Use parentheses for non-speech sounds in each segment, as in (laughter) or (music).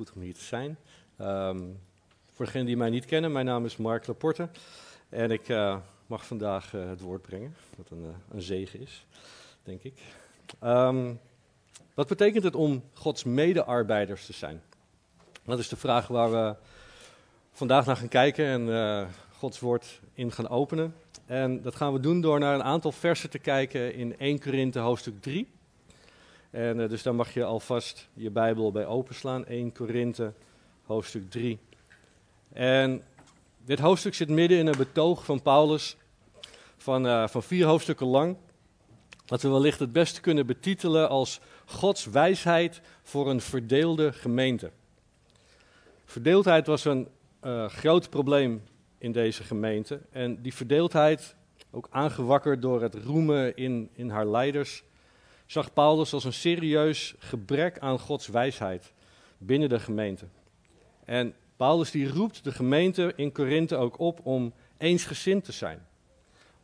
Goed om hier te zijn. Ehm, voor degenen die mij niet kennen, mijn naam is Mark Laporte. En ik eh, mag vandaag eh, het woord brengen, wat een, uh, een zegen is, denk ik. Ehm, wat betekent het om Gods medearbeiders te zijn? Dat is de vraag waar we vandaag naar gaan kijken en Gods woord in gaan openen. En dat gaan we doen door naar een aantal versen te kijken in 1 Korinthe hoofdstuk 3. En uh, dus daar mag je alvast je Bijbel bij openslaan. 1 Korinthe, hoofdstuk 3. En dit hoofdstuk zit midden in een betoog van Paulus van, uh, van vier hoofdstukken lang. Dat we wellicht het beste kunnen betitelen als Gods wijsheid voor een verdeelde gemeente. Verdeeldheid was een uh, groot probleem in deze gemeente. En die verdeeldheid, ook aangewakkerd door het roemen in, in haar leiders, zag Paulus als een serieus gebrek aan Gods wijsheid binnen de gemeente. En Paulus die roept de gemeente in Korinthe ook op om eensgezind te zijn.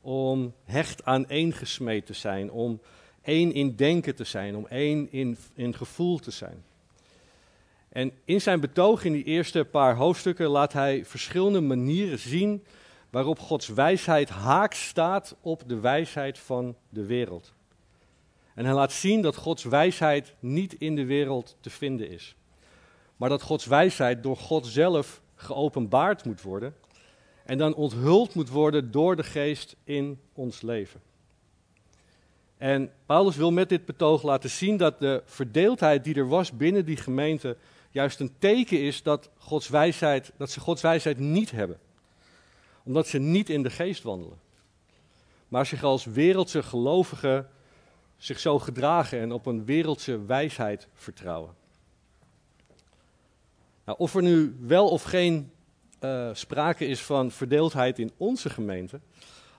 Om hecht aan één gesmeed te zijn, om één in denken te zijn, om één in, in gevoel te zijn. En in zijn betoog in die eerste paar hoofdstukken laat hij verschillende manieren zien waarop Gods wijsheid haaks staat op de wijsheid van de wereld. En hij laat zien dat Gods wijsheid niet in de wereld te vinden is. Maar dat Gods wijsheid door God zelf geopenbaard moet worden. En dan onthuld moet worden door de geest in ons leven. En Paulus wil met dit betoog laten zien dat de verdeeldheid die er was binnen die gemeente juist een teken is dat, Gods wijsheid, dat ze Gods wijsheid niet hebben. Omdat ze niet in de geest wandelen. Maar zich als wereldse gelovigen zich zo gedragen en op een wereldse wijsheid vertrouwen. Nou, of er nu wel of geen uh, sprake is van verdeeldheid in onze gemeente,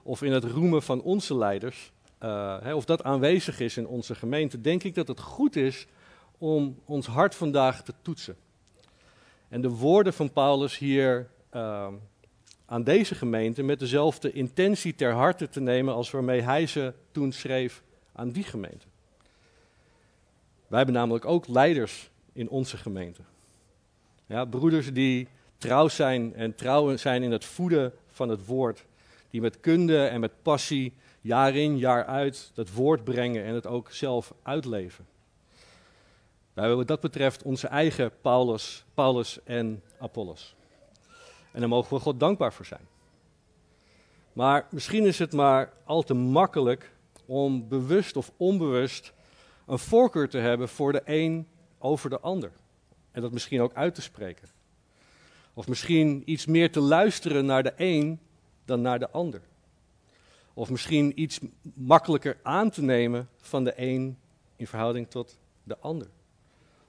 of in het roemen van onze leiders, uh, hè, of dat aanwezig is in onze gemeente, denk ik dat het goed is om ons hart vandaag te toetsen. En de woorden van Paulus hier uh, aan deze gemeente met dezelfde intentie ter harte te nemen als waarmee hij ze toen schreef aan die gemeente. Wij hebben namelijk ook leiders in onze gemeente. Ja, broeders die trouw zijn en trouw zijn in het voeden van het woord. Die met kunde en met passie jaar in, jaar uit dat woord brengen en het ook zelf uitleven. Wij hebben wat dat betreft onze eigen Paulus, Paulus en Apollos. En daar mogen we God dankbaar voor zijn. Maar misschien is het maar al te makkelijk om bewust of onbewust een voorkeur te hebben voor de een over de ander. En dat misschien ook uit te spreken. Of misschien iets meer te luisteren naar de een dan naar de ander. Of misschien iets makkelijker aan te nemen van de een in verhouding tot de ander.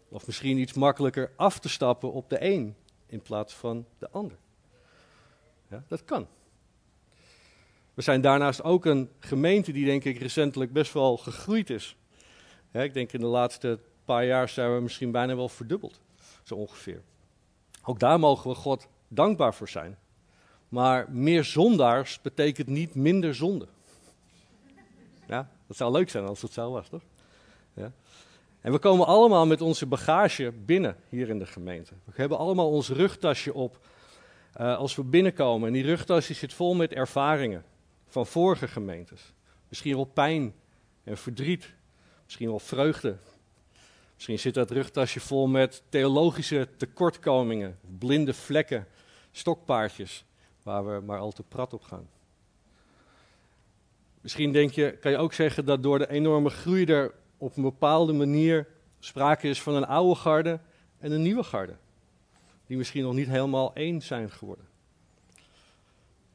Of misschien iets makkelijker af te stappen op de een in plaats van de ander. Ja, dat kan. We zijn daarnaast ook een gemeente die denk ik recentelijk best wel gegroeid is. ik denk in de laatste paar jaar zijn we misschien bijna wel verdubbeld, zo ongeveer. Ook daar mogen we God dankbaar voor zijn. Maar meer zondaars betekent niet minder zonde. Ja, dat zou leuk zijn als het zo was, toch? Ja. En we komen allemaal met onze bagage binnen hier in de gemeente. We hebben allemaal ons rugtasje op uh, als we binnenkomen. En die rugtasje zit vol met ervaringen van vorige gemeentes. Misschien wel pijn en verdriet, misschien wel vreugde. Misschien zit dat rugtasje vol met theologische tekortkomingen, blinde vlekken, stokpaardjes, waar we maar al te prat op gaan. Misschien denk je, kan je ook zeggen dat door de enorme groei er op een bepaalde manier sprake is van een oude garde en een nieuwe garde. Die misschien nog niet helemaal één zijn geworden.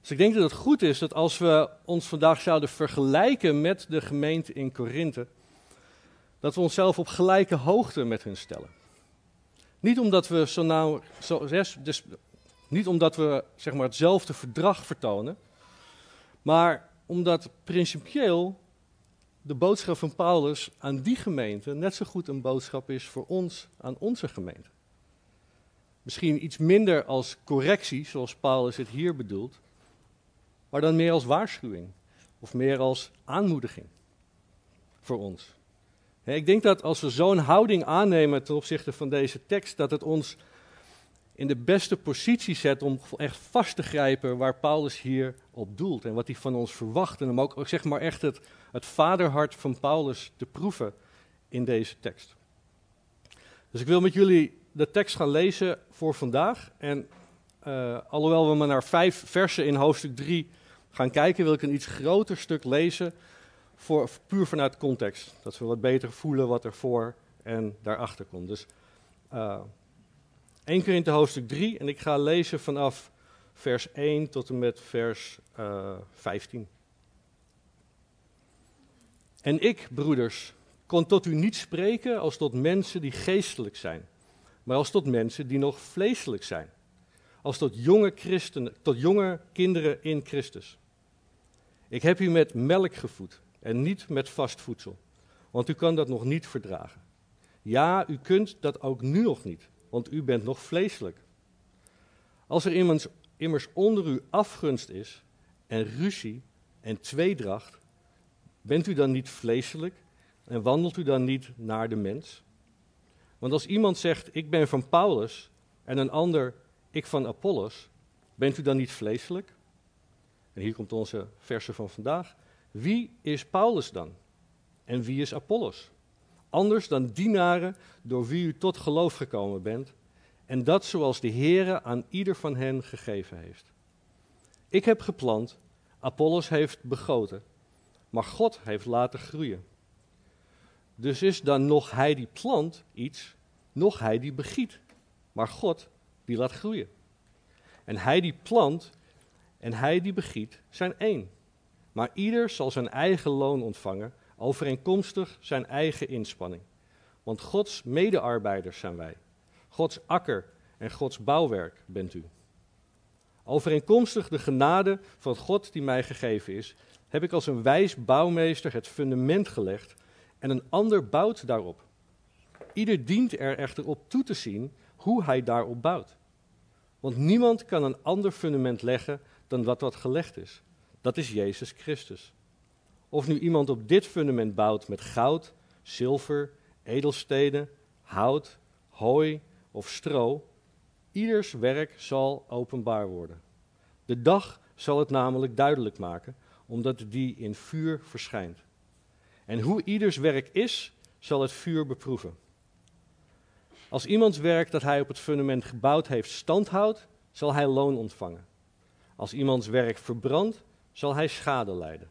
Dus ik denk dat het goed is dat als we ons vandaag zouden vergelijken met de gemeente in Korinthe, dat we onszelf op gelijke hoogte met hun stellen. Niet omdat we zo nou, zo, dus, niet omdat we zeg maar, hetzelfde verdrag vertonen, maar omdat principieel de boodschap van Paulus aan die gemeente net zo goed een boodschap is voor ons aan onze gemeente. Misschien iets minder als correctie, zoals Paulus het hier bedoelt, maar dan meer als waarschuwing of meer als aanmoediging voor ons. Ik denk dat als we zo'n houding aannemen ten opzichte van deze tekst, dat het ons in de beste positie zet om echt vast te grijpen waar Paulus hier op doelt en wat hij van ons verwacht. En om ook zeg maar echt het, vaderhart van Paulus te proeven in deze tekst. Dus ik wil met jullie de tekst gaan lezen voor vandaag. En uh, alhoewel we maar naar vijf versen in hoofdstuk 3 gaan kijken, wil ik een iets groter stuk lezen. Voor, puur vanuit context. Dat we wat beter voelen wat er voor en daarachter komt. Dus uh, keer in de hoofdstuk 3 en ik ga lezen vanaf vers 1 tot en met vers uh, eh, 15. En ik, broeders, kon tot u niet spreken als tot mensen die geestelijk zijn, maar als tot mensen die nog vleeselijk zijn. Als tot jonge christenen, tot jonge kinderen in Christus. Ik heb u met melk gevoed en niet met vast voedsel, want u kan dat nog niet verdragen. Ja, u kunt dat ook nu nog niet, want u bent nog vleeselijk. Als er immers, onder u afgunst is en ruzie en tweedracht, bent u dan niet vleeselijk en wandelt u dan niet naar de mens? Want als iemand zegt, ik ben van Paulus en een ander, ik van Apollos, bent u dan niet vleeselijk? En hier komt onze verse van vandaag. Wie is Paulus dan? En wie is Apollos? Anders dan dienaren door wie u tot geloof gekomen bent, en dat zoals de Heere aan ieder van hen gegeven heeft. Ik heb geplant, Apollos heeft begoten, maar God heeft laten groeien. Dus is dan nog hij die plant iets, nog hij die begiet, maar God die laat groeien. En hij die plant en hij die begiet zijn één. Maar ieder zal zijn eigen loon ontvangen, overeenkomstig zijn eigen inspanning. Want Gods medearbeiders zijn wij. Gods akker en Gods bouwwerk bent u. Overeenkomstig de genade van God die mij gegeven is, heb ik als een wijs bouwmeester het fundament gelegd en een ander bouwt daarop. Ieder dient er echter op toe te zien hoe hij daarop bouwt. Want niemand kan een ander fundament leggen dan wat wat gelegd is. Dat is Jezus Christus. Of nu iemand op dit fundament bouwt met goud, zilver, edelsteden, hout, hooi of stro, ieders werk zal openbaar worden. De dag zal het namelijk duidelijk maken, omdat die in vuur verschijnt. En hoe ieders werk is, zal het vuur beproeven. Als iemands werk dat hij op het fundament gebouwd heeft standhoudt, zal hij loon ontvangen. Als iemands werk verbrandt, zal hij schade lijden.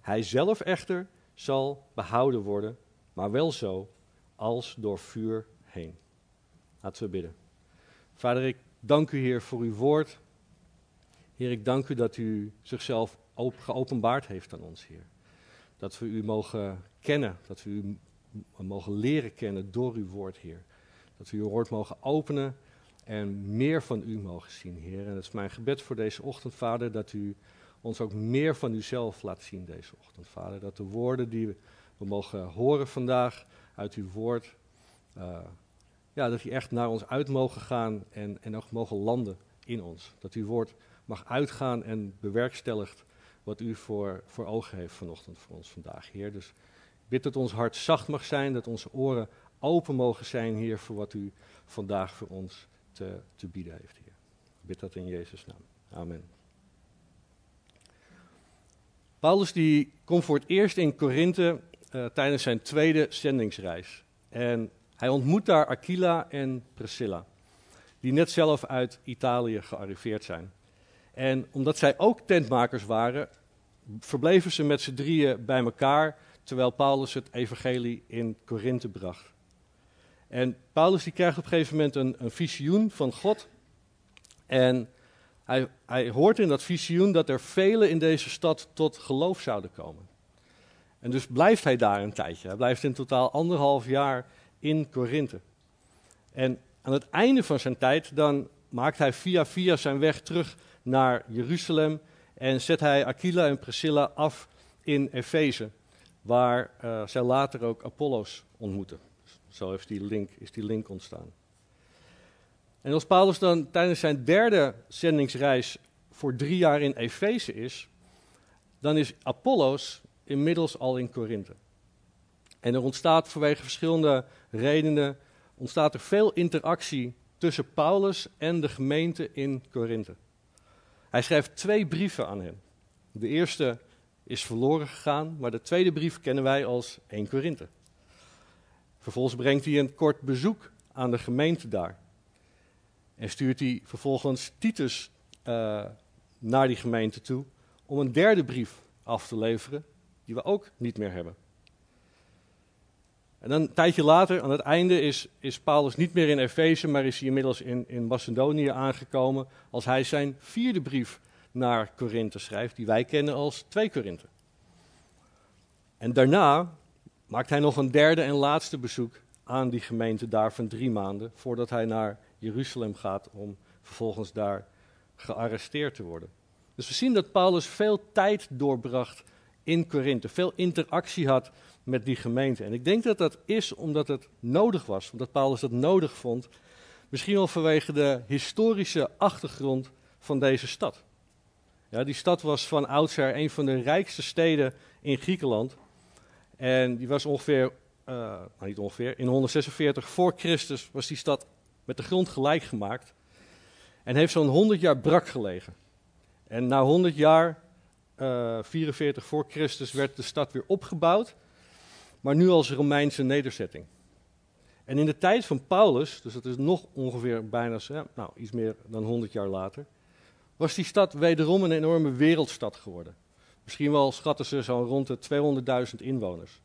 Hij zelf echter zal behouden worden, maar wel zo als door vuur heen. Laten we bidden. Vader, ik dank u, Heer, voor uw woord. Heer, ik dank u dat u zichzelf geopenbaard heeft aan ons, Heer. Dat we u mogen kennen, dat we u mogen leren kennen door uw woord, Heer. Dat we uw woord mogen openen en meer van u mogen zien, Heer. En het is mijn gebed voor deze ochtend, Vader, dat u ons ook meer van uzelf laat zien deze ochtend, Vader. Dat de woorden die we, mogen horen vandaag uit uw woord, uh, ja, dat die echt naar ons uit mogen gaan en, en ook mogen landen in ons. Dat uw woord mag uitgaan en bewerkstelligt wat u voor, voor ogen heeft vanochtend voor ons vandaag, Heer. Dus bid dat ons hart zacht mag zijn, dat onze oren open mogen zijn, Heer, voor wat u vandaag voor ons te, te bieden heeft, Heer. Ik bid dat in Jezus' naam. Amen. Paulus die komt voor het eerst in Korinthe uh, tijdens zijn tweede zendingsreis. En hij ontmoet daar Aquila en Priscilla, die net zelf uit Italië gearriveerd zijn. En omdat zij ook tentmakers waren, verbleven ze met z'n drieën bij elkaar, terwijl Paulus het evangelie in Korinthe bracht. En Paulus die krijgt op een gegeven moment een, een visioen van God. En hij, hij hoort in dat visioen dat er velen in deze stad tot geloof zouden komen. En dus blijft hij daar een tijdje. Hij blijft in totaal anderhalf jaar in Korinthe. En aan het einde van zijn tijd, dan maakt hij via via zijn weg terug naar Jeruzalem en zet hij Aquila en Priscilla af in Efeze, waar uh, zij later ook Apollos ontmoeten. Zo heeft die link, is die link ontstaan. En als Paulus dan tijdens zijn derde zendingsreis voor drie jaar in Efeze is, dan is Apollos inmiddels al in Korinthe. En er ontstaat vanwege verschillende redenen ontstaat er veel interactie tussen Paulus en de gemeente in Korinthe. Hij schrijft twee brieven aan hen. De eerste is verloren gegaan, maar de tweede brief kennen wij als 1 Korinthe. Vervolgens brengt hij een kort bezoek aan de gemeente daar. En stuurt hij vervolgens Titus uh, naar die gemeente toe om een derde brief af te leveren, die we ook niet meer hebben. En dan een tijdje later, aan het einde, is, is Paulus niet meer in Efeze, maar is hij inmiddels in, in Macedonië aangekomen als hij zijn vierde brief naar Korinthe schrijft, die wij kennen als 2 Korinthe. En daarna maakt hij nog een derde en laatste bezoek aan die gemeente daar van drie maanden, voordat hij naar Jeruzalem gaat om vervolgens daar gearresteerd te worden. Dus we zien dat Paulus veel tijd doorbracht in Korinthe, veel interactie had met die gemeente. En ik denk dat dat is omdat het nodig was, omdat Paulus dat nodig vond. Misschien wel vanwege de historische achtergrond van deze stad. Ja, die stad was van oudsher een van de rijkste steden in Griekenland. En die was ongeveer, uh, nou niet ongeveer, in 146 voor Christus was die stad met de grond gelijk gemaakt. En heeft zo'n 100 jaar brak gelegen. En na 100 jaar, uh, eh, 44 voor Christus, werd de stad weer opgebouwd maar nu als Romeinse nederzetting. En in de tijd van Paulus, dus dat is nog ongeveer bijna nou, iets meer dan 100 jaar later, was die stad wederom een enorme wereldstad geworden. Misschien wel schatten ze zo rond de 200.000 inwoners.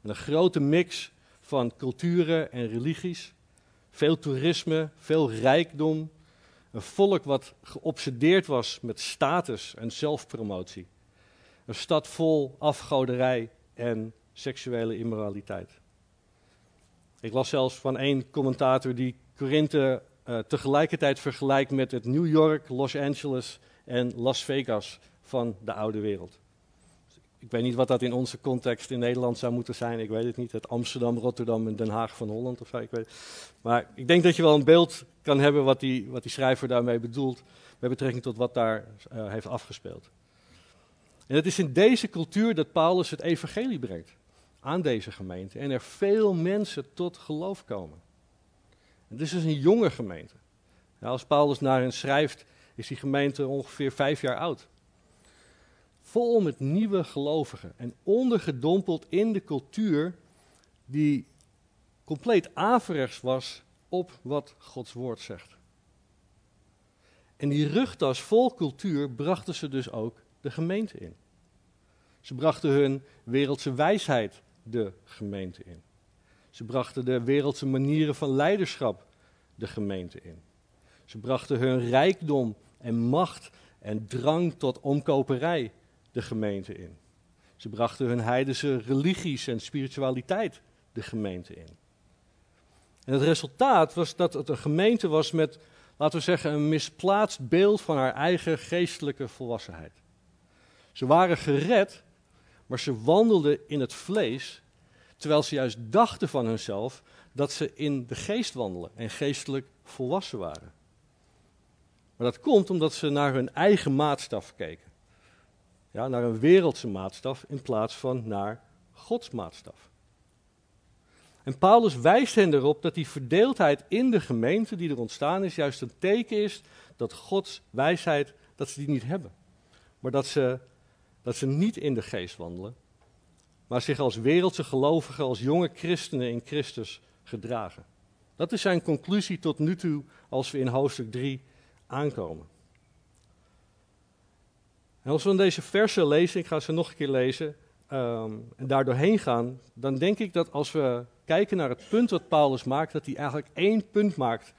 Met een grote mix van culturen en religies, veel toerisme, veel rijkdom, een volk wat geobsedeerd was met status en zelfpromotie. Een stad vol afgoderij en seksuele immoraliteit. Ik las zelfs van één commentator die Korinthe uh, tegelijkertijd vergelijkt met het New York, Los Angeles en Las Vegas van de oude wereld. Ik weet niet wat dat in onze context in Nederland zou moeten zijn. Ik weet het niet. Het Amsterdam, Rotterdam en Den Haag van Holland of zo. Ik weet Maar ik denk dat je wel een beeld kan hebben wat die, wat die schrijver daarmee bedoelt. Met betrekking tot wat daar uh, heeft afgespeeld. En het is in deze cultuur dat Paulus het evangelie brengt aan deze gemeente en er veel mensen tot geloof komen. Het is dus een jonge gemeente. als Paulus naar hen schrijft, is die gemeente ongeveer vijf jaar oud. Vol met nieuwe gelovigen en ondergedompeld in de cultuur die compleet averechts was op wat Gods woord zegt. En die rugtas vol cultuur brachten ze dus ook de gemeente in. Ze brachten hun wereldse wijsheid de gemeente in. Ze brachten de wereldse manieren van leiderschap de gemeente in. Ze brachten hun rijkdom en macht en drang tot omkoperij de gemeente in. Ze brachten hun heidense religies en spiritualiteit de gemeente in. En het resultaat was dat het een gemeente was met, laten we zeggen, een misplaatst beeld van haar eigen geestelijke volwassenheid. Ze waren gered maar ze wandelden in het vlees, terwijl ze juist dachten van hunzelf dat ze in de geest wandelen en geestelijk volwassen waren. Maar dat komt omdat ze naar hun eigen maatstaf keken. Ja, naar een wereldse maatstaf in plaats van naar Gods maatstaf. En Paulus wijst hen erop dat die verdeeldheid in de gemeente die er ontstaan is, juist een teken is dat Gods wijsheid, dat ze die niet hebben. Maar dat ze dat ze niet in de geest wandelen, maar zich als wereldse gelovigen, als jonge christenen in Christus gedragen. Dat is zijn conclusie tot nu toe als we in hoofdstuk 3 aankomen. En als we in deze versen lezen, ik ga ze nog een keer lezen, um, en daar doorheen gaan, dan denk ik dat als we kijken naar het punt wat Paulus maakt, dat hij eigenlijk één punt maakt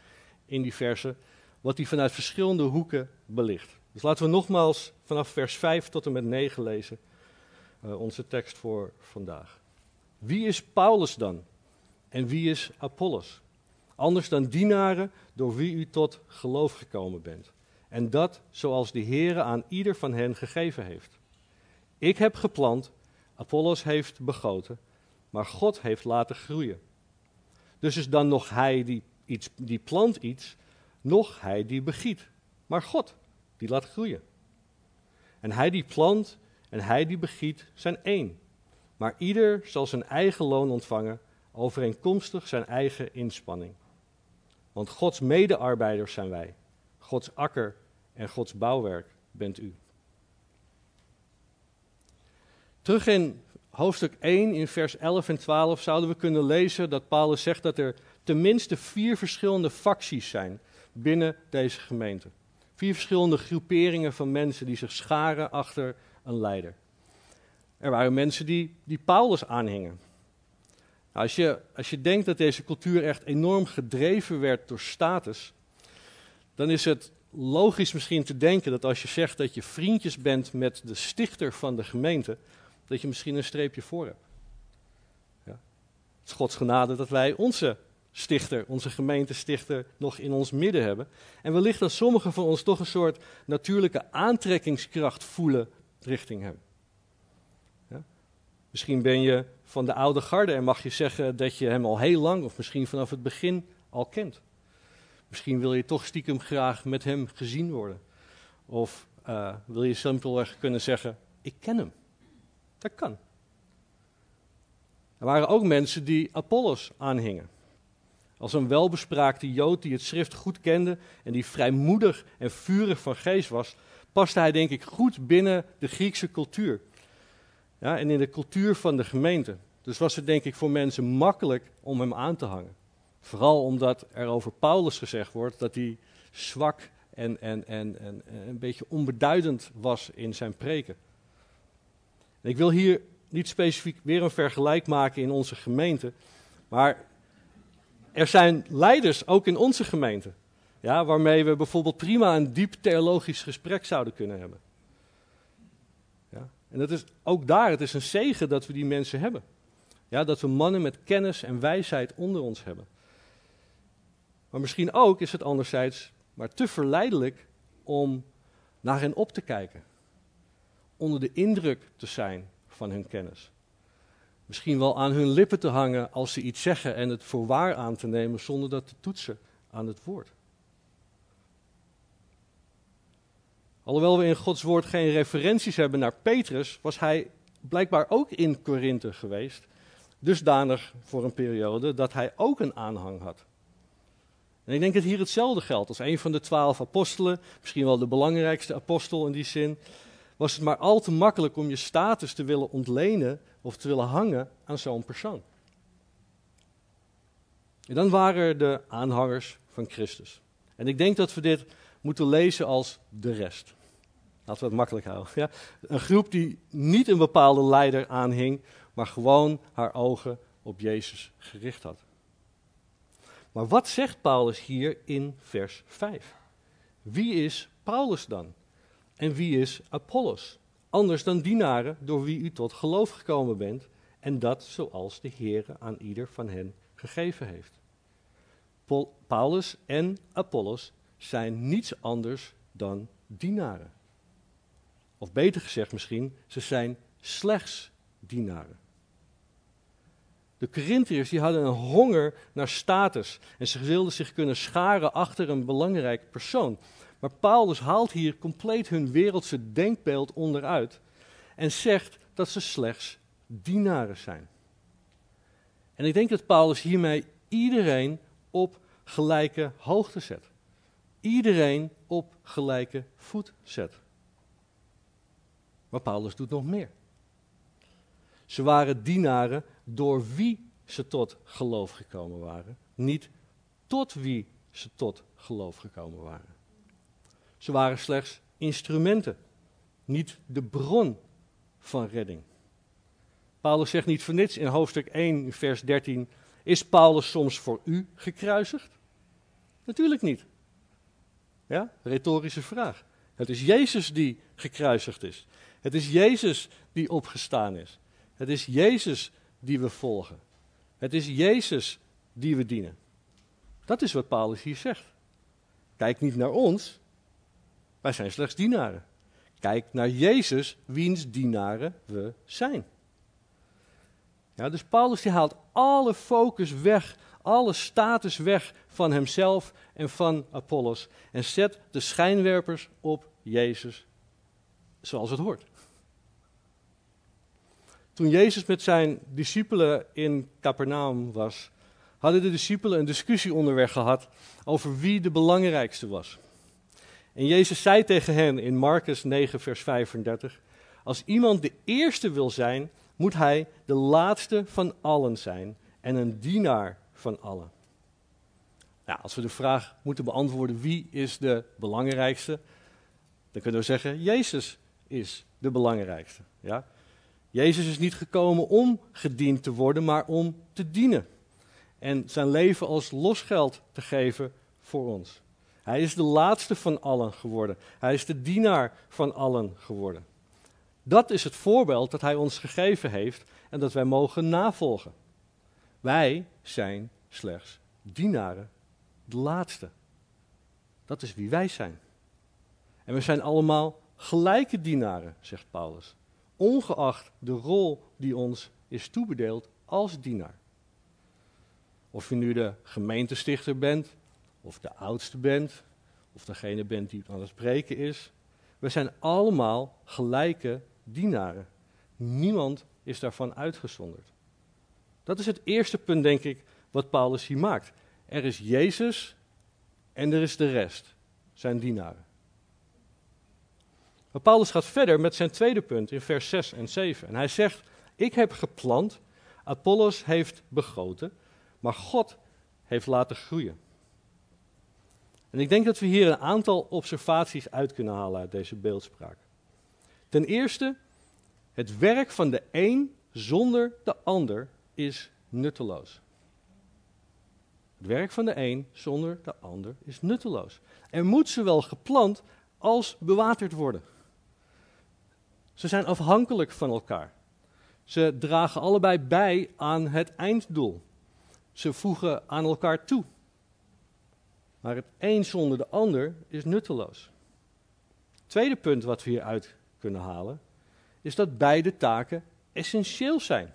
in die versen, wat hij vanuit verschillende hoeken belicht. Dus laten we nogmaals vanaf vers 5 tot en met 9 lezen, uh, onze tekst voor vandaag. Wie is Paulus dan? En wie is Apollos? anders dan dienaren door wie u tot geloof gekomen bent. En dat zoals de Heere aan ieder van hen gegeven heeft. Ik heb geplant, Apollos heeft begoten, maar God heeft laten groeien. Dus is dan nog hij die, iets, die plant iets, nog hij die begiet, maar God die laat groeien. En hij die plant en hij die begiet zijn één. Maar ieder zal zijn eigen loon ontvangen, overeenkomstig zijn eigen inspanning. Want Gods medearbeiders zijn wij, Gods akker en Gods bouwwerk bent u. Terug in hoofdstuk 1, in vers 11 en 12, zouden we kunnen lezen dat Paulus zegt dat er tenminste vier verschillende facties zijn binnen deze gemeente. Vier verschillende groeperingen van mensen die zich scharen achter een leider. Er waren mensen die, die Paulus aanhingen. Nou, als, je, als je denkt dat deze cultuur echt enorm gedreven werd door status, dan is het logisch misschien te denken dat als je zegt dat je vriendjes bent met de stichter van de gemeente, dat je misschien een streepje voor hebt. Ja. Het is Gods genade dat wij onze stichter, onze gemeentestichter, nog in ons midden hebben. En wellicht dat sommigen van ons toch een soort natuurlijke aantrekkingskracht voelen richting hem. Misschien ben je van de oude garde en mag je zeggen dat je hem al heel lang, of misschien vanaf het begin, al kent. Misschien wil je toch stiekem graag met hem gezien worden. Of uh, wil je simpelweg kunnen zeggen: Ik ken hem. Dat kan. Er waren ook mensen die Apollos aanhingen. Als een welbespraakte Jood die het schrift goed kende en die vrijmoedig en vurig van geest was, paste hij denk ik goed binnen de Griekse cultuur. Ja, en in de cultuur van de gemeente. Dus was het denk ik voor mensen makkelijk om hem aan te hangen. Vooral omdat er over Paulus gezegd wordt dat hij zwak en, en, en, en een beetje onbeduidend was in zijn preken. ik wil hier niet specifiek weer een vergelijk maken in onze gemeente, maar er zijn leiders ook in onze gemeente, ja, waarmee we bijvoorbeeld prima een diep theologisch gesprek zouden kunnen hebben. Ja, en dat is ook daar, het is een zegen dat we die mensen hebben. Ja, dat we mannen met kennis en wijsheid onder ons hebben. Maar misschien ook is het anderzijds maar te verleidelijk om naar hen op te kijken. Onder de indruk te zijn van hun kennis. Misschien wel aan hun lippen te hangen als ze iets zeggen en het voor waar aan te nemen zonder dat te toetsen aan het woord. Alhoewel we in Gods woord geen referenties hebben naar Petrus, was hij blijkbaar ook in Korinthe geweest. Dusdanig voor een periode dat hij ook een aanhang had. En ik denk dat hier hetzelfde geldt. Als een van de twaalf apostelen, misschien wel de belangrijkste apostel in die zin, was het maar al te makkelijk om je status te willen ontlenen of te willen hangen aan zo'n persoon. En dan waren er de aanhangers van Christus. En ik denk dat we dit moeten lezen als de rest. Laten we het makkelijk houden. Ja? Een groep die niet een bepaalde leider aanhing, maar gewoon haar ogen op Jezus gericht had. Maar wat zegt Paulus hier in vers 5? Wie is Paulus dan? En wie is Apollos? Anders dan dienaren door wie u tot geloof gekomen bent, en dat zoals de Heere aan ieder van hen gegeven heeft. Paulus en Apollos zijn niets anders dan dienaren. Of beter gezegd misschien, ze zijn slechts dienaren. De Corinthiërs die hadden een honger naar status en ze wilden zich kunnen scharen achter een belangrijk persoon. Maar Paulus haalt hier compleet hun wereldse denkbeeld onderuit en zegt dat ze slechts dienaren zijn. En ik denk dat Paulus hiermee iedereen op gelijke hoogte zet. Iedereen op gelijke voet zet. Maar Paulus doet nog meer. Ze waren dienaren door wie ze tot geloof gekomen waren, niet tot wie ze tot geloof gekomen waren. Ze waren slechts instrumenten, niet de bron van redding. Paulus zegt niet voor niets in hoofdstuk 1, vers 13: Is Paulus soms voor u gekruisigd? Natuurlijk niet. Ja, retorische vraag. Het is Jezus die gekruisigd is. Het is Jezus die opgestaan is. Het is Jezus die we volgen. Het is Jezus die we dienen. Dat is wat Paulus hier zegt. Kijk niet naar ons, wij zijn slechts dienaren. Kijk naar Jezus, wiens dienaren we zijn. Ja, dus Paulus die haalt alle focus weg, alle status weg van hemzelf en van Apollos en zet de schijnwerpers op Jezus zoals het hoort. Toen Jezus met zijn discipelen in Capernaum was, hadden de discipelen een discussie onderweg gehad over wie de belangrijkste was. En Jezus zei tegen hen in Marcus 9, vers 35: Als iemand de eerste wil zijn, moet hij de laatste van allen zijn en een dienaar van allen. Nou, als we de vraag moeten beantwoorden wie is de belangrijkste, dan kunnen we zeggen Jezus is de belangrijkste. Ja? Jezus is niet gekomen om gediend te worden, maar om te dienen. En zijn leven als losgeld te geven voor ons. Hij is de laatste van allen geworden. Hij is de dienaar van allen geworden. Dat is het voorbeeld dat hij ons gegeven heeft en dat wij mogen navolgen. Wij zijn slechts dienaren, de laatste. Dat is wie wij zijn. En we zijn allemaal gelijke dienaren, zegt Paulus, ongeacht de rol die ons is toebedeeld als dienaar. Of je nu de gemeentestichter bent, of de oudste bent, of degene bent die aan het spreken is. We zijn allemaal gelijke dienaren. Niemand is daarvan uitgezonderd. Dat is het eerste punt, denk ik, wat Paulus hier maakt. Er is Jezus en er is de rest, zijn dienaren. Maar Paulus gaat verder met zijn tweede punt in vers 6 en 7. En hij zegt: Ik heb geplant, Apollos heeft begoten, maar God heeft laten groeien. En ik denk dat we hier een aantal observaties uit kunnen halen uit deze beeldspraak. Ten eerste, het werk van de een zonder de ander is nutteloos. Het werk van de een zonder de ander is nutteloos. Er moet zowel geplant als bewaterd worden. Ze zijn afhankelijk van elkaar. Ze dragen allebei bij aan het einddoel. Ze voegen aan elkaar toe. Maar het een zonder de ander is nutteloos. Tweede punt wat we hieruit kunnen halen, is dat beide taken essentieel zijn.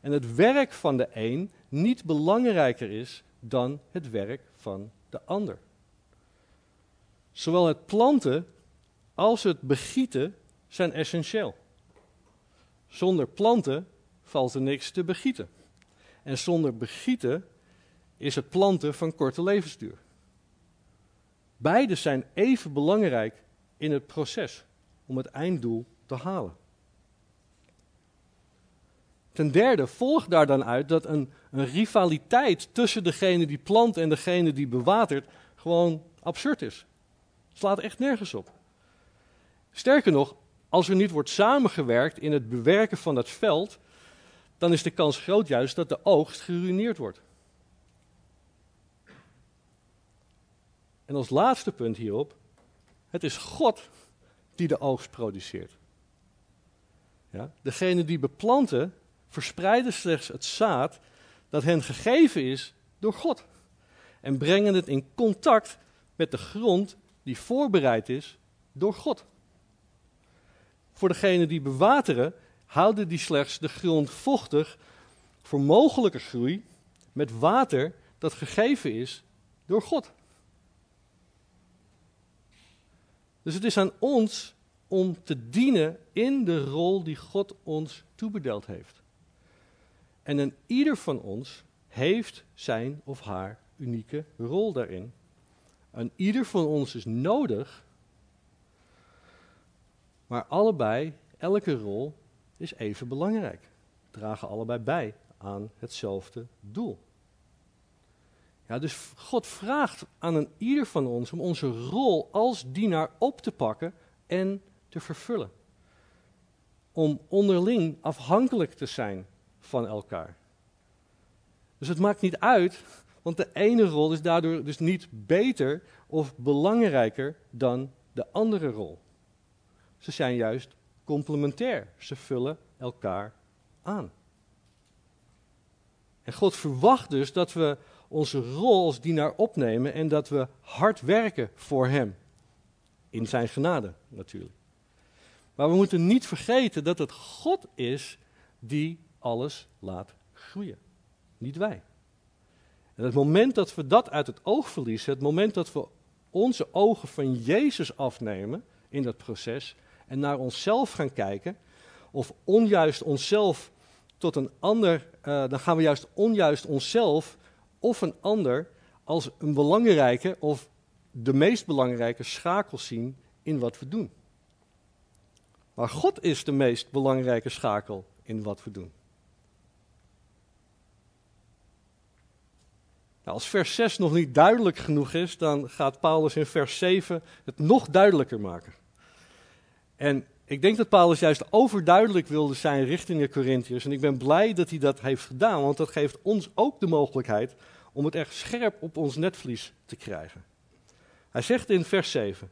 En het werk van de een niet belangrijker is dan het werk van de ander. Zowel het planten als het begieten zijn essentieel. Zonder planten valt er niks te begieten. En zonder begieten is het planten van korte levensduur. Beide zijn even belangrijk in het proces om het einddoel te halen. Ten derde volgt daar dan uit dat een, een rivaliteit tussen degene die plant en degene die bewatert gewoon absurd is. Het slaat echt nergens op. Sterker nog, als er niet wordt samengewerkt in het bewerken van dat veld, dan is de kans groot juist dat de oogst geruineerd wordt. En als laatste punt hierop, het is God die de oogst produceert. Ja? Degene die beplanten, verspreiden slechts het zaad dat hen gegeven is door God. En brengen het in contact met de grond die voorbereid is door God. Voor degene die bewateren, houden die slechts de grond vochtig voor mogelijke groei met water dat gegeven is door God. Dus het is aan ons om te dienen in de rol die God ons toebedeeld heeft. En een ieder van ons heeft zijn of haar unieke rol daarin. En ieder van ons is nodig, maar allebei, elke rol is even belangrijk. Dragen allebei bij aan hetzelfde doel. Ja, dus God vraagt aan een ieder van ons om onze rol als dienaar op te pakken en te vervullen. Om onderling afhankelijk te zijn van elkaar. Dus het maakt niet uit, want de ene rol is daardoor dus niet beter of belangrijker dan de andere rol. Ze zijn juist complementair. Ze vullen elkaar aan. En God verwacht dus dat we onze rol als dienaar opnemen en dat we hard werken voor Hem. In Zijn genade natuurlijk. Maar we moeten niet vergeten dat het God is die alles laat groeien. Niet wij. En het moment dat we dat uit het oog verliezen, het moment dat we onze ogen van Jezus afnemen in dat proces en naar onszelf gaan kijken, of onjuist onszelf tot een ander, uh, dan gaan we juist onjuist onszelf of een ander als een belangrijke of de meest belangrijke schakel zien in wat we doen. Maar God is de meest belangrijke schakel in wat we doen. Nou, als vers 6 nog niet duidelijk genoeg is, dan gaat Paulus in vers 7 het nog duidelijker maken. En ik denk dat Paulus juist overduidelijk wilde zijn richting de Corinthiërs. En ik ben blij dat hij dat heeft gedaan, want dat geeft ons ook de mogelijkheid om het echt scherp op ons netvlies te krijgen. Hij zegt in vers 7: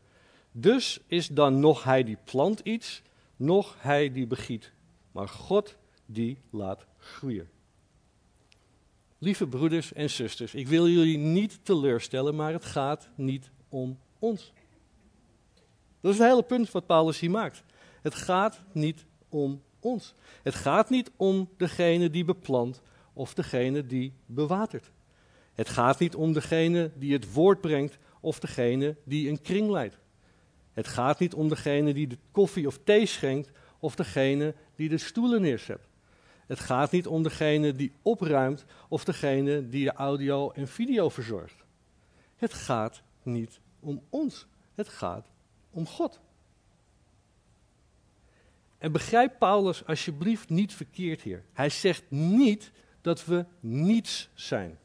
Dus is dan nog hij die plant iets, nog hij die begiet, maar God die laat groeien. Lieve broeders en zusters, ik wil jullie niet teleurstellen, maar het gaat niet om ons. Dat is het hele punt wat Paulus hier maakt. Het gaat niet om ons. Het gaat niet om degene die beplant of degene die bewatert. Het gaat niet om degene die het woord brengt of degene die een kring leidt. Het gaat niet om degene die de koffie of thee schenkt of degene die de stoelen neerzet. Het gaat niet om degene die opruimt of degene die de audio en video verzorgt. Het gaat niet om ons. Het gaat om God. En begrijp Paulus alsjeblieft niet verkeerd hier. Hij zegt niet dat we niets zijn.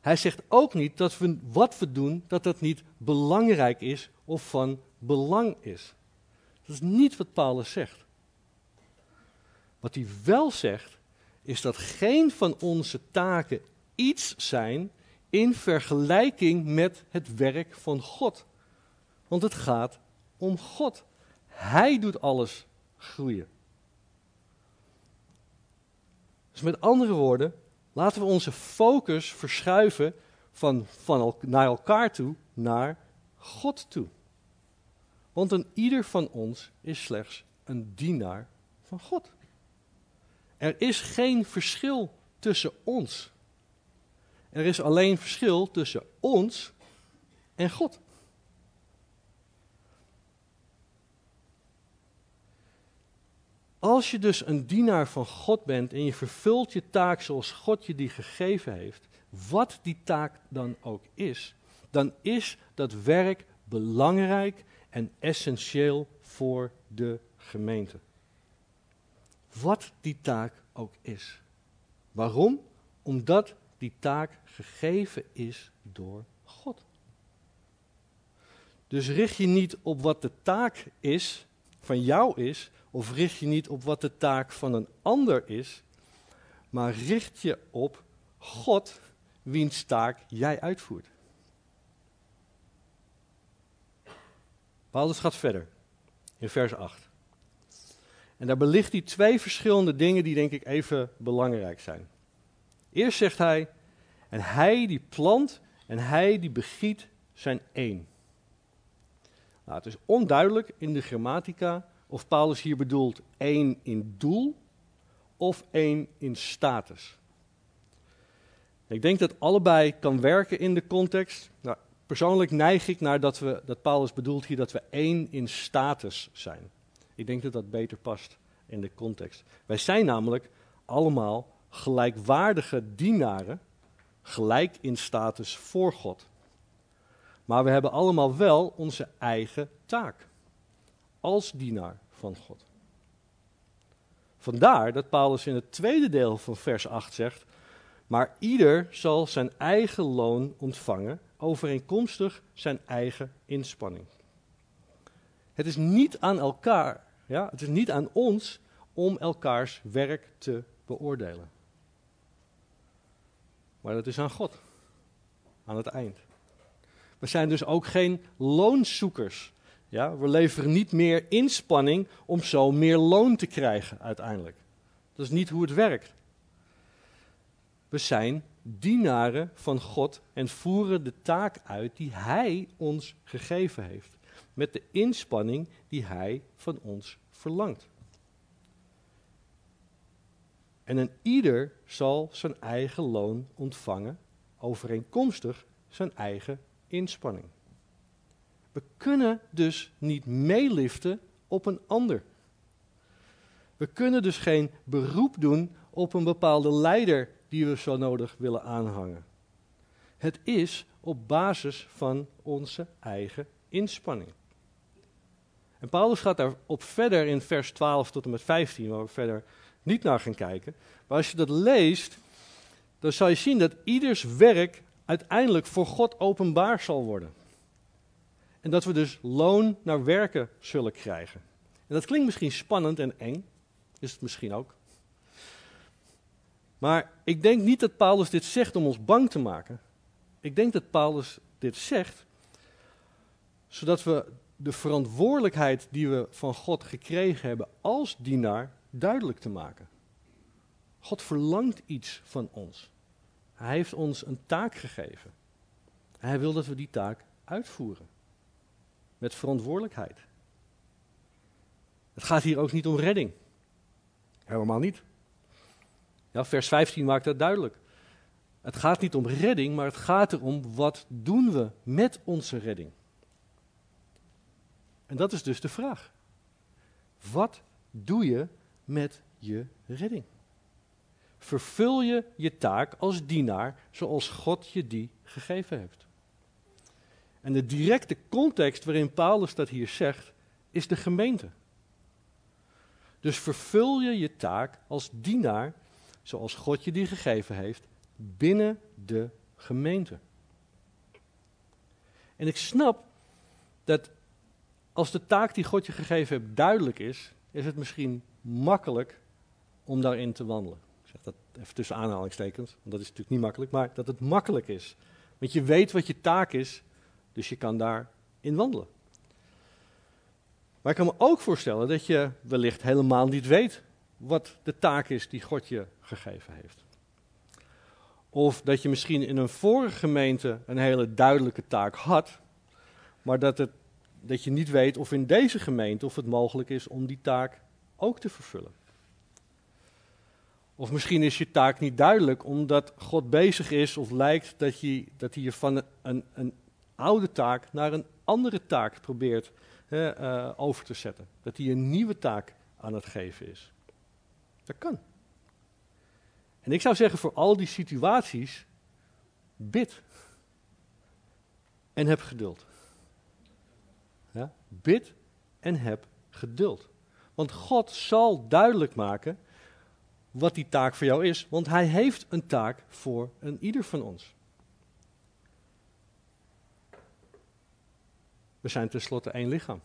Hij zegt ook niet dat we wat we doen, dat dat niet belangrijk is of van belang is. Dat is niet wat Paulus zegt. Wat hij wel zegt, is dat geen van onze taken iets zijn in vergelijking met het werk van God. Want het gaat om God. Hij doet alles groeien. Dus met andere woorden, laten we onze focus verschuiven van, van naar elkaar toe naar God toe. Want een ieder van ons is slechts een dienaar van God. Er is geen verschil tussen ons. Er is alleen verschil tussen ons en God. Als je dus een dienaar van God bent en je vervult je taak zoals God je die gegeven heeft, wat die taak dan ook is, dan is dat werk belangrijk en essentieel voor de gemeente. Wat die taak ook is. Waarom? Omdat die taak gegeven is door God. Dus richt je niet op wat de taak is, van jou is, of richt je niet op wat de taak van een ander is, maar richt je op God, wiens taak jij uitvoert. Paulus gaat verder in vers 8. En daar belicht hij twee verschillende dingen die denk ik even belangrijk zijn. Eerst zegt hij, en hij die plant en hij die begiet zijn één. Nou, het is onduidelijk in de grammatica of Paulus hier bedoelt één in doel of één in status. Ik denk dat allebei kan werken in de context. Nou, persoonlijk neig ik naar dat, we, dat Paulus bedoelt hier dat we één in status zijn. Ik denk dat dat beter past in de context. Wij zijn namelijk allemaal gelijkwaardige dienaren, gelijk in status voor God. Maar we hebben allemaal wel onze eigen taak als dienaar van God. Vandaar dat Paulus in het tweede deel van vers 8 zegt: Maar ieder zal zijn eigen loon ontvangen, overeenkomstig zijn eigen inspanning. Het is niet aan elkaar, ja, het is niet aan ons om elkaars werk te beoordelen. Maar dat is aan God, aan het eind. We zijn dus ook geen loonzoekers ja, we leveren niet meer inspanning om zo meer loon te krijgen uiteindelijk. Dat is niet hoe het werkt. We zijn dienaren van God en voeren de taak uit die Hij ons gegeven heeft. Met de inspanning die Hij van ons verlangt. En een ieder zal zijn eigen loon ontvangen, overeenkomstig zijn eigen inspanning. We kunnen dus niet meeliften op een ander. We kunnen dus geen beroep doen op een bepaalde leider die we zo nodig willen aanhangen. Het is op basis van onze eigen inspanning. En Paulus gaat daarop verder in vers 12 tot en met 15, waar we verder niet naar gaan kijken. Maar als je dat leest, dan zal je zien dat ieders werk uiteindelijk voor God openbaar zal worden. En dat we dus loon naar werken zullen krijgen. En dat klinkt misschien spannend en eng, is het misschien ook. Maar ik denk niet dat Paulus dit zegt om ons bang te maken. Ik denk dat Paulus dit zegt zodat we de verantwoordelijkheid die we van God gekregen hebben als dienaar duidelijk te maken. God verlangt iets van ons. Hij heeft ons een taak gegeven. Hij wil dat we die taak uitvoeren. Met verantwoordelijkheid. Het gaat hier ook niet om redding. Helemaal niet. Ja, vers 15 maakt dat duidelijk. Het gaat niet om redding, maar het gaat erom wat doen we met onze redding. En dat is dus de vraag. Wat doe je met je redding? Vervul je je taak als dienaar zoals God je die gegeven heeft? En de directe context waarin Paulus dat hier zegt, is de gemeente. Dus vervul je je taak als dienaar zoals God je die gegeven heeft binnen de gemeente. En ik snap dat als de taak die God je gegeven heeft duidelijk is, is het misschien makkelijk om daarin te wandelen. Ik zeg dat even tussen aanhalingstekens, want dat is natuurlijk niet makkelijk, maar dat het makkelijk is. Want je weet wat je taak is, dus je kan daarin wandelen. Maar ik kan me ook voorstellen dat je wellicht helemaal niet weet wat de taak is die God je gegeven heeft. Of dat je misschien in een vorige gemeente een hele duidelijke taak had, maar dat, het, dat je niet weet of in deze gemeente of het mogelijk is om die taak ook te vervullen. Of misschien is je taak niet duidelijk omdat God bezig is of lijkt dat, dat hij je van een, een oude taak naar een andere taak probeert uh, over te zetten. Dat hij een nieuwe taak aan het geven is. Dat kan. En ik zou zeggen voor al die situaties, bid. En heb geduld. Ja? Bid en heb geduld. Want God zal duidelijk maken wat die taak voor jou is. Want Hij heeft een taak voor een ieder van ons. We zijn tenslotte één lichaam.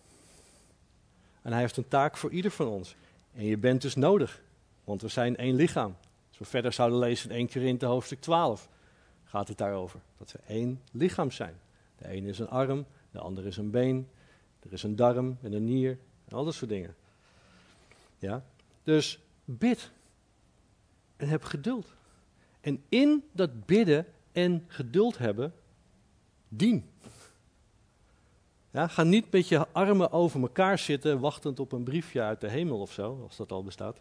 En Hij heeft een taak voor ieder van ons. En je bent dus nodig, want we zijn één lichaam. Als we verder zouden lezen in 1 Korinthe hoofdstuk 12, gaat het daarover. Dat we één lichaam zijn. De ene is een arm, de andere is een been, er is een darm en een nier en al dat soort dingen. Ja? Dus bid en heb geduld. En in dat bidden en geduld hebben, dien. Ja, ga niet met je armen over elkaar zitten, wachtend op een briefje uit de hemel of zo, als dat al bestaat.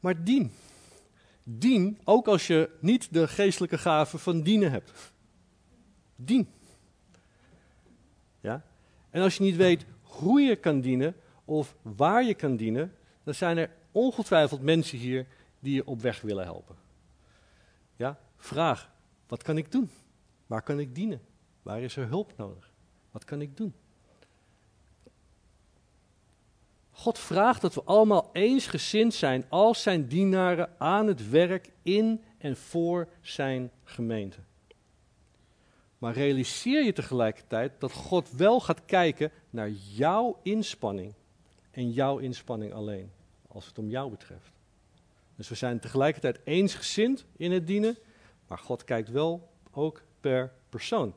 Maar dien. Dien, ook als je niet de geestelijke gave van dienen hebt. Dien. Ja? En als je niet weet hoe je kan dienen of waar je kan dienen, dan zijn er ongetwijfeld mensen hier die je op weg willen helpen. Ja? Vraag, wat kan ik doen? Waar kan ik dienen? Waar is er hulp nodig? Wat kan ik doen? God vraagt dat we allemaal eensgezind zijn als zijn dienaren aan het werk in en voor zijn gemeente. Maar realiseer je tegelijkertijd dat God wel gaat kijken naar jouw inspanning en jouw inspanning alleen, als het om jou betreft. Dus we zijn tegelijkertijd eensgezind in het dienen, maar God kijkt wel ook per persoon.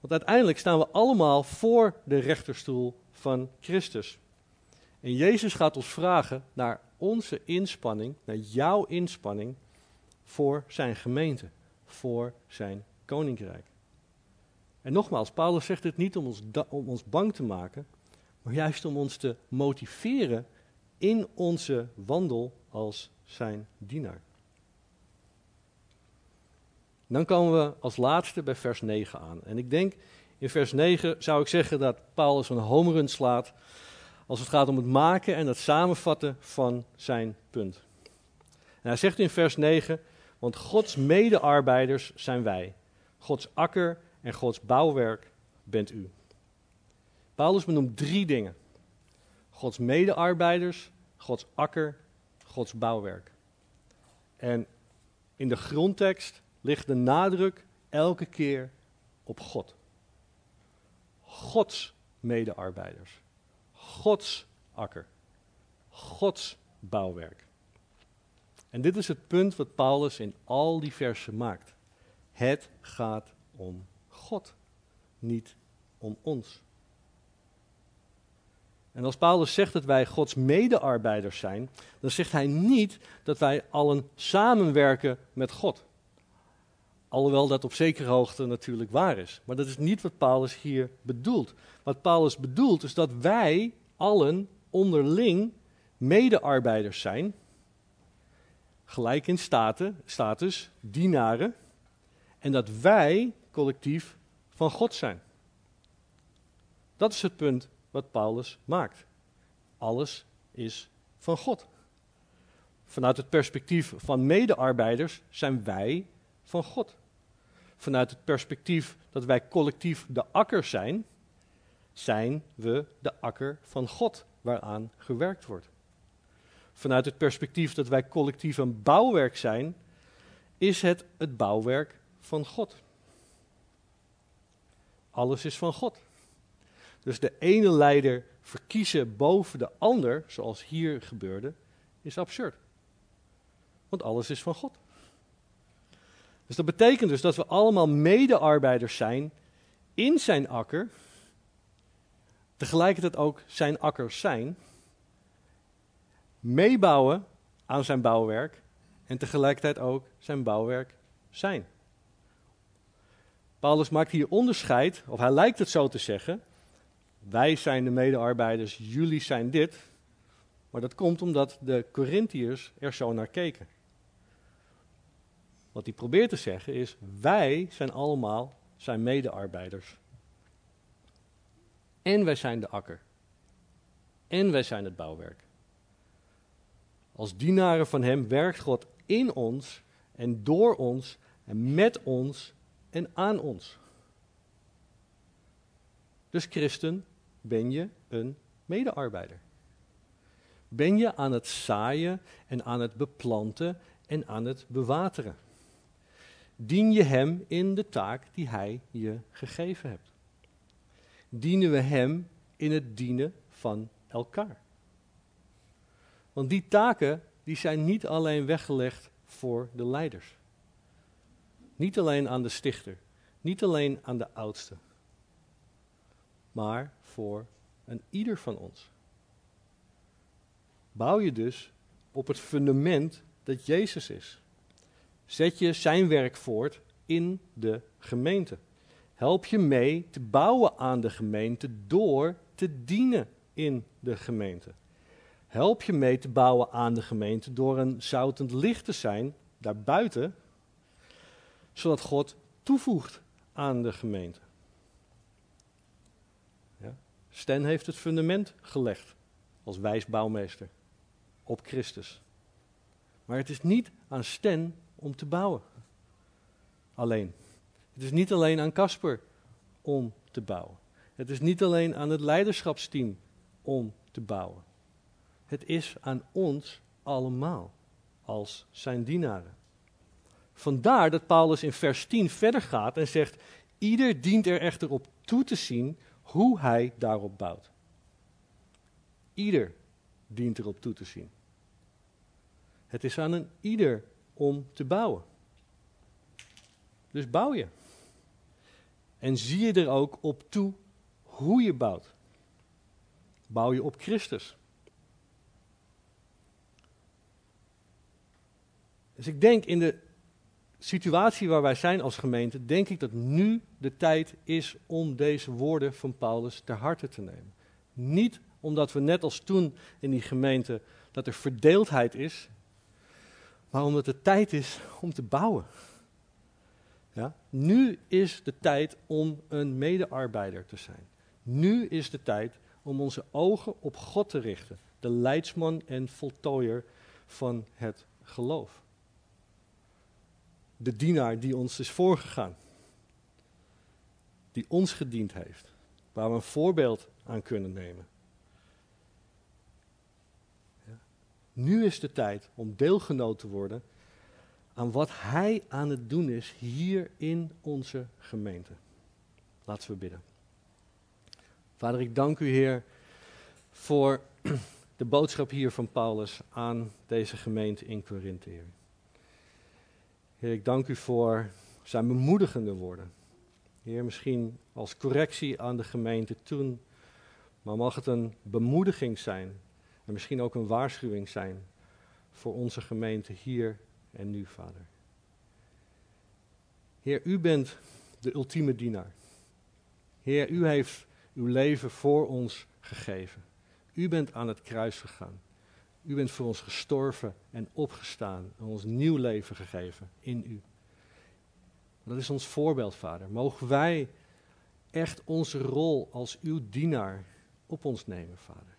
Want uiteindelijk staan we allemaal voor de rechterstoel van Christus. En Jezus gaat ons vragen naar onze inspanning, naar jouw inspanning voor zijn gemeente, voor zijn koninkrijk. En nogmaals, Paulus zegt dit niet om ons, om ons bang te maken, maar juist om ons te motiveren in onze wandel als zijn dienaar. Dan komen we als laatste bij vers 9 aan. En ik denk, in vers 9 zou ik zeggen dat Paulus een homerun slaat als het gaat om het maken en het samenvatten van zijn punt. En hij zegt in vers 9, want Gods medearbeiders zijn wij. Gods akker en Gods bouwwerk bent u. Paulus benoemt drie dingen. Gods medearbeiders, Gods akker, Gods bouwwerk. En in de grondtekst ligt de nadruk elke keer op God. Gods medearbeiders. Gods akker. Gods bouwwerk. En dit is het punt wat Paulus in al die versen maakt. Het gaat om God, niet om ons. En als Paulus zegt dat wij Gods medearbeiders zijn, dan zegt hij niet dat wij allen samenwerken met God. Alhoewel dat op zekere hoogte natuurlijk waar is. Maar dat is niet wat Paulus hier bedoelt. Wat Paulus bedoelt is dat wij allen onderling medearbeiders zijn. Gelijk in status, dienaren. En dat wij collectief van God zijn. Dat is het punt wat Paulus maakt. Alles is van God. Vanuit het perspectief van medearbeiders zijn wij van God. Vanuit het perspectief dat wij collectief de akker zijn, zijn we de akker van God waaraan gewerkt wordt. Vanuit het perspectief dat wij collectief een bouwwerk zijn, is het het bouwwerk van God. Alles is van God. Dus de ene leider verkiezen boven de ander, zoals hier gebeurde, is absurd. Want alles is van God. Dus dat betekent dus dat we allemaal medearbeiders zijn in zijn akker, tegelijkertijd ook zijn akkers zijn, meebouwen aan zijn bouwwerk en tegelijkertijd ook zijn bouwwerk zijn. Paulus maakt hier onderscheid, of hij lijkt het zo te zeggen. Wij zijn de medearbeiders, jullie zijn dit. Maar dat komt omdat de Corinthiërs er zo naar keken. Wat hij probeert te zeggen is, wij zijn allemaal zijn medearbeiders. En wij zijn de akker. En wij zijn het bouwwerk. Als dienaren van Hem werkt God in ons en door ons en met ons en aan ons. Dus christen, ben je een medearbeider. Ben je aan het zaaien en aan het beplanten en aan het bewateren. Dien je Hem in de taak die Hij je gegeven hebt. Dienen we Hem in het dienen van elkaar. Want die taken die zijn niet alleen weggelegd voor de leiders. Niet alleen aan de stichter, niet alleen aan de oudste, maar voor een ieder van ons. Bouw je dus op het fundament dat Jezus is. Zet je zijn werk voort in de gemeente. Help je mee te bouwen aan de gemeente door te dienen in de gemeente. Help je mee te bouwen aan de gemeente door een zoutend licht te zijn daarbuiten zodat God toevoegt aan de gemeente. Ja. Sten heeft het fundament gelegd als wijs bouwmeester op Christus. Maar het is niet aan Sten om te bouwen. Alleen. Het is niet alleen aan Casper om te bouwen. Het is niet alleen aan het leiderschapsteam om te bouwen. Het is aan ons allemaal als zijn dienaren. Vandaar dat Paulus in vers 10 verder gaat en zegt: Ieder dient er echter op toe te zien hoe hij daarop bouwt. Ieder dient erop toe te zien. Het is aan een ieder om te bouwen. Dus bouw je. En zie je er ook op toe hoe je bouwt. Bouw je op Christus. Dus ik denk in de situatie waar wij zijn als gemeente, denk ik dat nu de tijd is om deze woorden van Paulus ter harte te nemen. Niet omdat we net als toen in die gemeente dat er verdeeldheid is, maar omdat het tijd is om te bouwen. Ja? Nu is de tijd om een medearbeider te zijn. Nu is de tijd om onze ogen op God te richten, de leidsman en voltooier van het geloof. De dienaar die ons is voorgegaan, die ons gediend heeft, waar we een voorbeeld aan kunnen nemen. Ja. Nu is de tijd om deelgenoot te worden aan wat Hij aan het doen is hier in onze gemeente. Laten we bidden. Vader, ik dank u, Heer, voor (clears throat) de boodschap hier van Paulus aan deze gemeente in Korinthe, Heer. Heer, ik dank u voor zijn bemoedigende woorden. Heer, misschien als correctie aan de gemeente toen, maar mag het een bemoediging zijn en misschien ook een waarschuwing zijn voor onze gemeente hier en nu, Vader. Heer, u bent de ultieme dienaar. Heer, u heeft uw leven voor ons gegeven. U bent aan het kruis gegaan. U bent voor ons gestorven en opgestaan en ons nieuw leven gegeven in u. Dat is ons voorbeeld, Vader. Mogen wij echt onze rol als uw dienaar op ons nemen, Vader.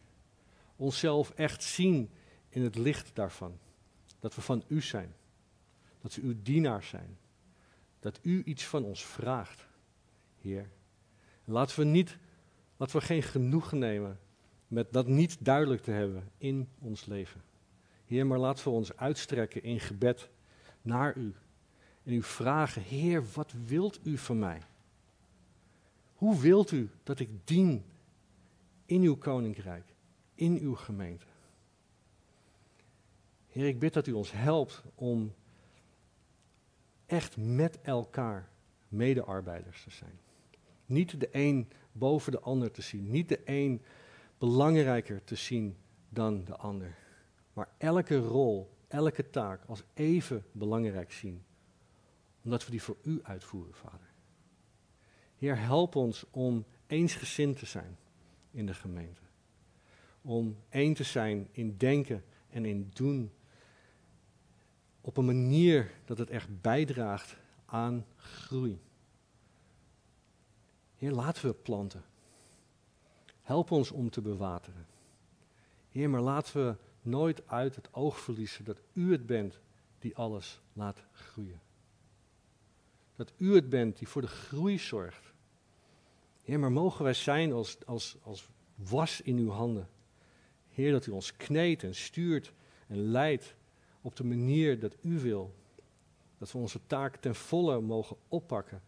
Onszelf echt zien in het licht daarvan. Dat we van u zijn. Dat we uw dienaar zijn. Dat u iets van ons vraagt, Heer. laten we niet, laten we geen genoegen nemen met dat niet duidelijk te hebben in ons leven. Heer, maar laten we ons uitstrekken in gebed naar u. En u vragen, Heer, wat wilt u van mij? Hoe wilt u dat ik dien in uw koninkrijk, in uw gemeente? Heer, ik bid dat u ons helpt om echt met elkaar medearbeiders te zijn. Niet de een boven de ander te zien, niet de een belangrijker te zien dan de ander. Maar elke rol, elke taak als even belangrijk zien. Omdat we die voor u uitvoeren, Vader. Heer, help ons om eensgezind te zijn in de gemeente. Om één te zijn in denken en in doen. Op een manier dat het echt bijdraagt aan groei. Heer, laten we planten. Help ons om te bewateren. Heer, maar laten we nooit uit het oog verliezen dat u het bent die alles laat groeien. Dat u het bent die voor de groei zorgt. Heer, maar mogen wij zijn als, als, als was in uw handen. Heer, dat u ons kneedt en stuurt en leidt op de manier dat u wil. Dat we onze taak ten volle mogen oppakken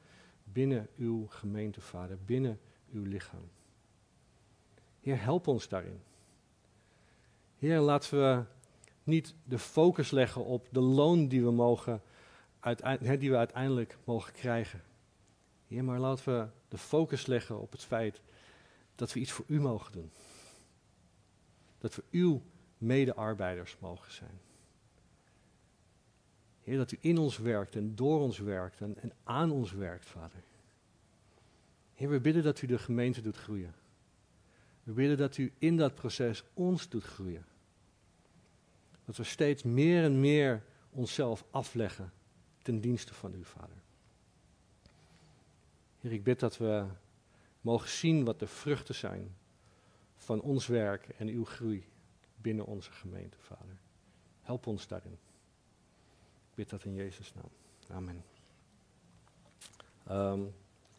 binnen uw gemeentevader, binnen uw lichaam. Heer, help ons daarin. Heer, laten we niet de focus leggen op de loon die we, mogen, die we uiteindelijk mogen krijgen. Heer, maar laten we de focus leggen op het feit dat we iets voor u mogen doen. Dat we uw medearbeiders mogen zijn. Heer, dat u in ons werkt en door ons werkt en, en aan ons werkt, Vader. Heer, we bidden dat u de gemeente doet groeien. We willen dat u in dat proces ons doet groeien. Dat we steeds meer en meer onszelf afleggen ten dienste van u, Vader. Heer, ik bid dat we mogen zien wat de vruchten zijn van ons werk en uw groei binnen onze gemeente, Vader. Help ons daarin. Ik bid dat in Jezus' naam. Amen. Um,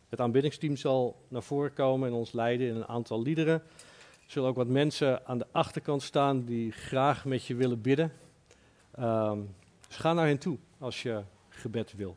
het aanbiddingsteam zal naar voren komen en ons leiden in een aantal liederen. Er zullen ook wat mensen aan de achterkant staan die graag met je willen bidden. Um, dus ga naar hen toe als je gebed wil.